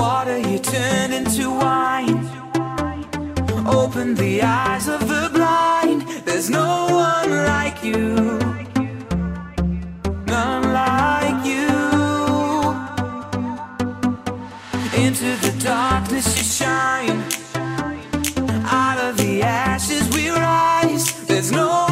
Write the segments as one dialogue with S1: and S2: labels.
S1: Water you turn into wine. Open the eyes of the blind. There's no one like you. None like you. Into the darkness you shine. Out of the ashes we rise. There's no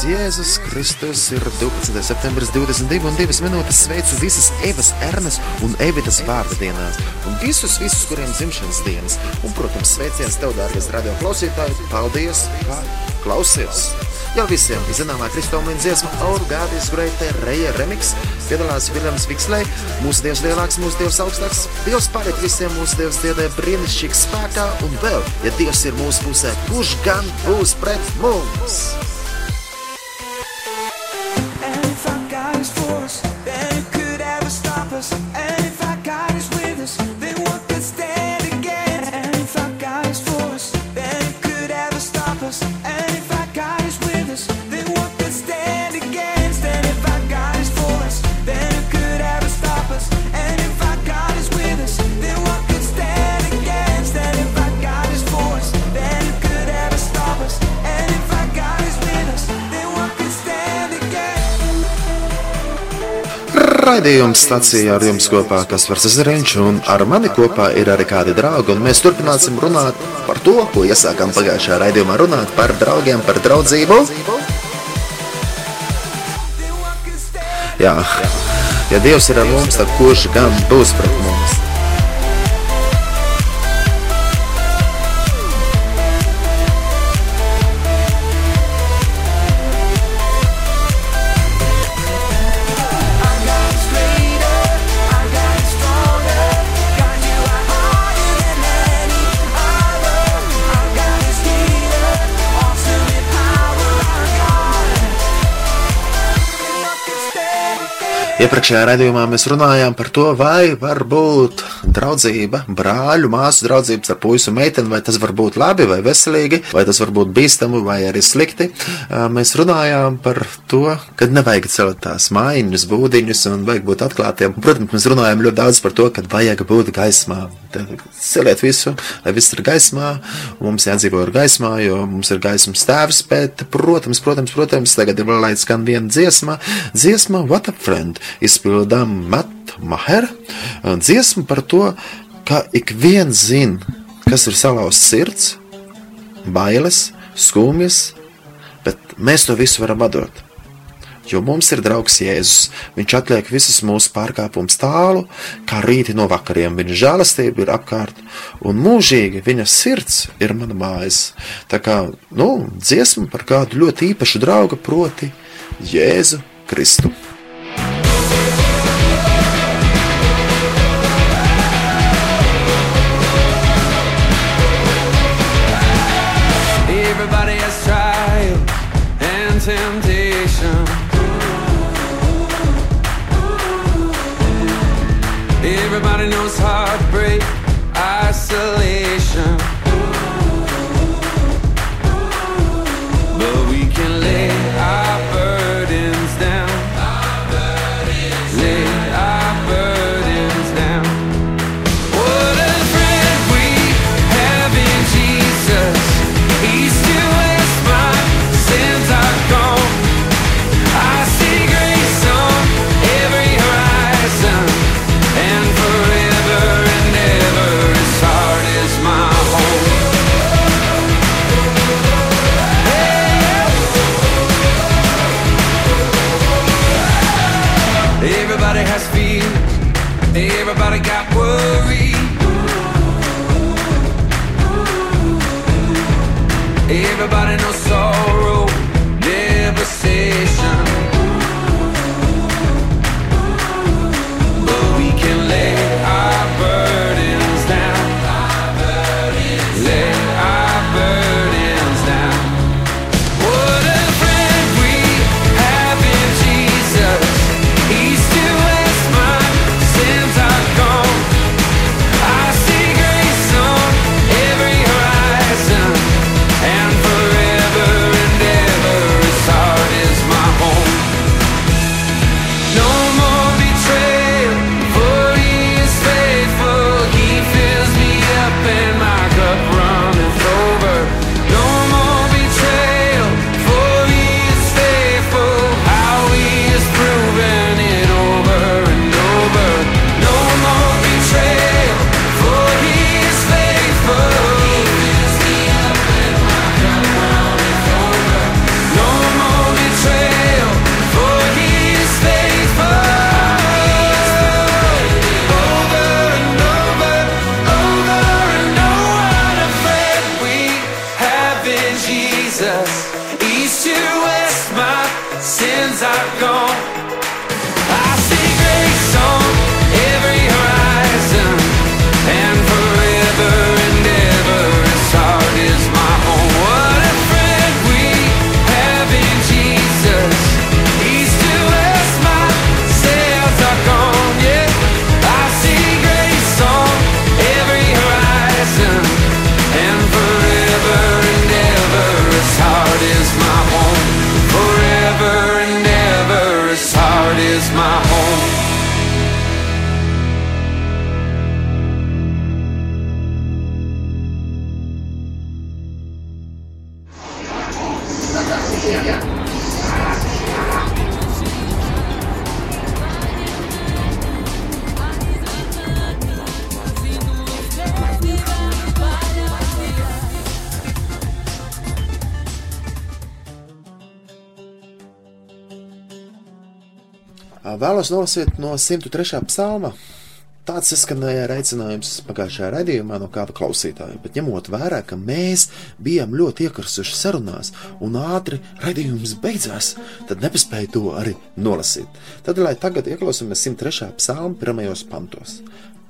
S2: Slavēts Jēzus Kristus ir 12. septembris 22 un 2 minūtes sveicu visas Evas, Ernas un Evitas vārda dienās un visus, visus, kuriem dzimšanas dienas. Un, protams, sveiciens tev, dārgais radio klausītāji, paldies, ka klausies! Jau visiem zināmā Kristālīna dziesma is Great Reja remix piedalās Viljams Vikslē, mūsu dievs lielāks, mūsu dievs augstāks. Dievs pāriet visiem mūsu dievs diedē brīnišķīgs spēkā un vēl, ja Dievs ir mūsu pusē, kurš gan būs pret mums? Raidījums stācijā ar jums kopā Kaspars Zariņš un ar mani kopā ir arī kādi draugi. Mēs turpināsim runāt par to, ko iesākām pagājušajā raidījumā runāt par draugiem, par draudzību. Jā, ja Dievs ir ar mums, tad kurš gan būs pret mums? Iepriekšējā raidījumā mēs runājām par to, vai var būt draudzība, brāļu, māsu draudzība ar puisu un meiteni, vai tas var būt labi vai veselīgi, vai tas var būt bīstami vai arī slikti. Mēs runājām par to, ka nevajag celt tās mājiņas, būdiņus un vajag būt atklātiem. Protams, mēs runājām ļoti daudz par to, ka vajag būt gaismā. Tad Celiet visu, lai viss ir gaismā, un mums jādzīvo ar gaismā, jo mums ir gaismas tēvs, bet, protams, protams, protams, tagad ir lai skan viena dziesma, dziesma What a Friend, izpildām Matt Maher, dziesma par to, ka ik viens zina, kas ir salauzts sirds, bailes, skumjas, bet mēs to visu varam atdot. Jo mums ir draugs Jēzus. Viņš atliek visas mūsu pārkāpumus tālu, kā rīti no vakariem. Viņa žēlastība ir apkārt, un mūžīgi viņa sirds ir mana mājas. Tā kā nu, dziesma par kādu ļoti īpašu draugu, proti, Jēzu Kristu.
S1: Valos
S2: novosvjetno, sim tu treša psalma, Tāds izskanēja aicinājums pagājušajā raidījumā no kāda klausītāja, bet ņemot vērā, ka mēs bijām ļoti iekarsuši sarunās un ātri raidījums beidzās, tad nepaspēju to arī nolasīt. Tad, lai tagad ieklausāmies 103. psalma pirmajos pantos.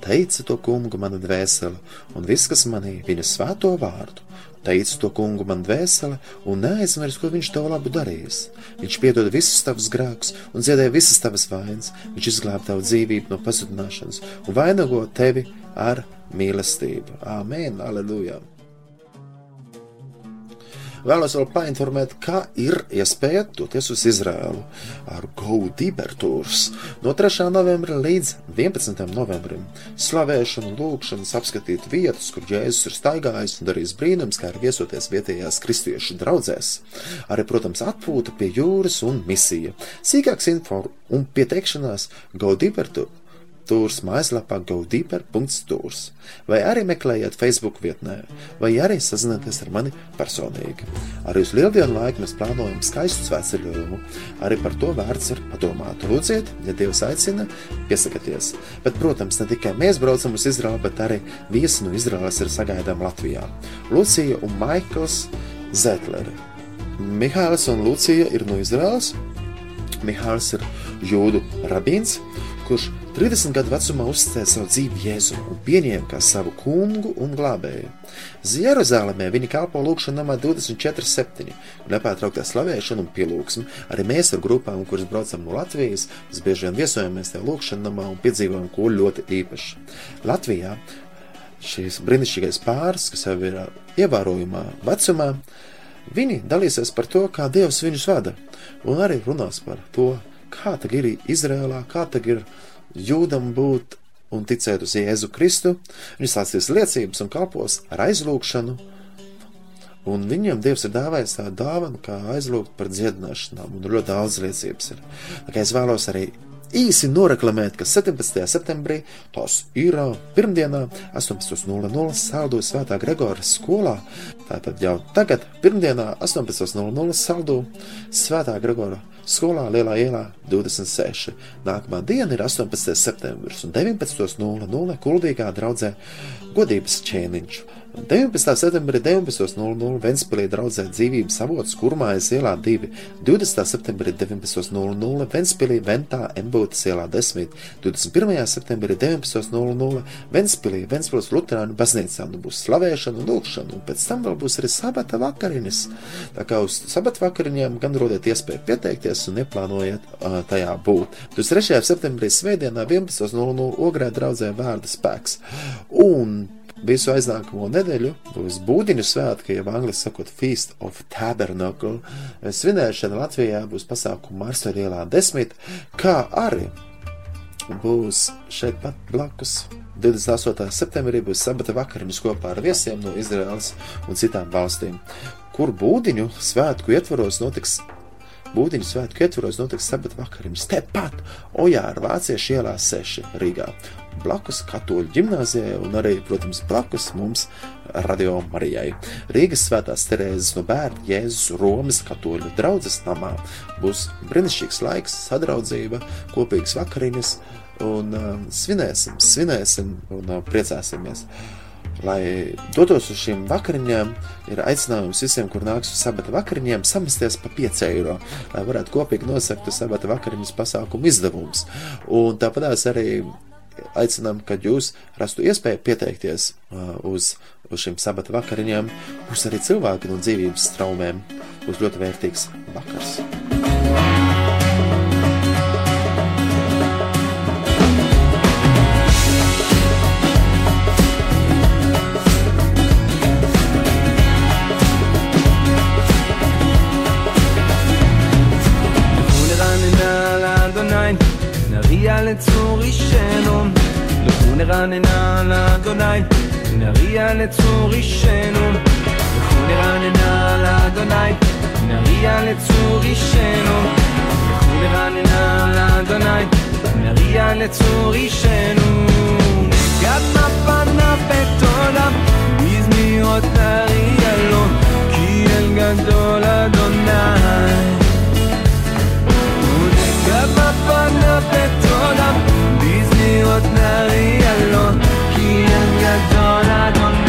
S2: Teica to kungu mana dvēsele, un viss, kas manī viņa svēto vārdu. Teica to kungu man dvēsele, un neaizmirs, ko viņš tev labu darījis. Viņš piedod visus tavus grēkus un dziedē visas tavas vainas. Viņš izglāb tavu dzīvību no pazudināšanas un vainago tevi ar mīlestību. Āmen, aleluja! Vēlos vēl painformēt, ka ir iespēja doties uz Izrēlu ar GoDeeper Tours no 3. novembra līdz 11. novembrim. Slavēšanu, lūgšanas, apskatīt vietas, kur Jēzus ir staigājis un darījis brīnums, kā ir viesoties vietējās kristiešu draugzēs. Arī, protams, atpūta pie jūras un misija. Sīkāks info un pieteikšanās GoDeeper Tours Tūrs mājaslapā godeeper.tūrs, vai arī meklējiet Facebook vietnē, vai arī sazinieties ar mani personīgi. Arī uz lieldienu laiku mēs plānojam skaistu svētceļojumu, arī par to vērts ir padomāt. Lūdziet, ja Dievs aicina, piesakieties. Bet, protams, ne tikai mēs braucam uz Izraelu, bet arī viesi no Izraēlas ir sagaidām Latvijā. Lucija un Maikls Zetleri. Mihāls un Lucija ir no Izraēlas. Mihāls ir jūdu rabīns, kurš 30 gadu vecumā uzticēja savu dzīvi Jēzum un pieņēma kā savu kungu un glābēju. Jeruzalemē viņa kalpo lūgšanu namā 24-7, nepārtrauktā slavēšana un pielūgsme. Arī mēs ar grupām, kuras braucam no Latvijas, mēs bieži vien viesojamies tajā lūgšanu namā un piedzīvojam ko ļoti īpašu. Latvijā šīs brīnišķīgais pāris, kas jau ir ievērojumā vecumā, viņi dalīsies par to, kā Dievs viņus vada, un arī runās par to, kā tad ir Izrēlā, kā tad ir jūdam būt un ticēt uz Jēzu Kristu, viņš stāstīs liecības un kalpos ar aizlūgšanu, un viņam Dievs ir dāvājis tādu dāvanu, kā aizlūgt par dziedināšanām, un ļoti daudz liecības ir. Tā kā es vēlos arī īsi noreklamēt, ka 17. septembrī tos ir pirmdienā 18.00 saldu Svētā Gregora skolā. Tātad jau tagad pirmdienā 18.00 saldu Svētā Gregora skolā Lielā ielā 26. Nākamā diena ir 18. septembris un 19.00 Kuldīgā draudzē godības ķēniņš. 19. septembrī 19.00 Ventspīlī draudzē dzīvības avots Kurmājas ielā 2, 20. septembrī 19.00 Ventspīlī Ventā Embūtas ielā 10, 21. septembrī 19.00 Ventspīlī Ventspils Luterānu baznīcā nu būs slavēšana un lūkšana, un pēc tam vēl būs arī sabata vakariņas. Tā kā uz sabata vakariņām gan rodiet iespēju pieteikties un neplānojiet uh, tajā būt. 23. septembrī svētdienā 11.00 Ogrē draudzē vārda spēks. Un Visu aiznākamo nedēļu būs būdiņu svētki, jeb angļuiski sakot, Feast of Tabernacle. Svinēšana Latvijā būs pasākuma Marsveļa ielā desmit, kā arī būs šeit pat blakus. 28. septembrī būs sabata vakariņas kopā ar viesiem no Izraels un citām valstīm, kur būdiņu svētku ietvaros notiks Būdiņu svētku ietvaros notiks sabata vakariņas tepat Ojāra Vāciešu ielā 6 Rīgā blakus katoļu ģimnāzijai un arī, protams, blakus mums Radio Marijai. Rīgas svētās Terēzes no bērna Jēzus Romas katoļu draudzes namā būs brīnišķīgs laiks, sadraudzība, kopīgas vakariņas un uh, svinēsim, svinēsim un uh, priecāsimies. Lai dotos uz šīm vakariņām, ir aicinājums visiem, kur nāks uz sabata vakariņiem, samesties pa 5 eiro, lai varētu kopīgi nosakt sabata vakariņas pasākumu izdevumus. Un tāpatās arī aicinām, ka jūs rastu iespēju pieteikties uh, uz, uz šīm sabata vakariņām. Būs arī cilvēki no dzīvības traumēm. Būs ļoti vērtīgs vakars.
S1: לכו נרננה לאדוני נריע לצור אישנו לכו נרננה לאדוני נריע לצור אישנו לכו נרננה לאדוני נריע לצור אישנו נגד מפנה בתודה בזמירות נריע לו כי אל גדול אדוני בפנה בתודה
S3: Hilatnál éjjel a kienged a rádon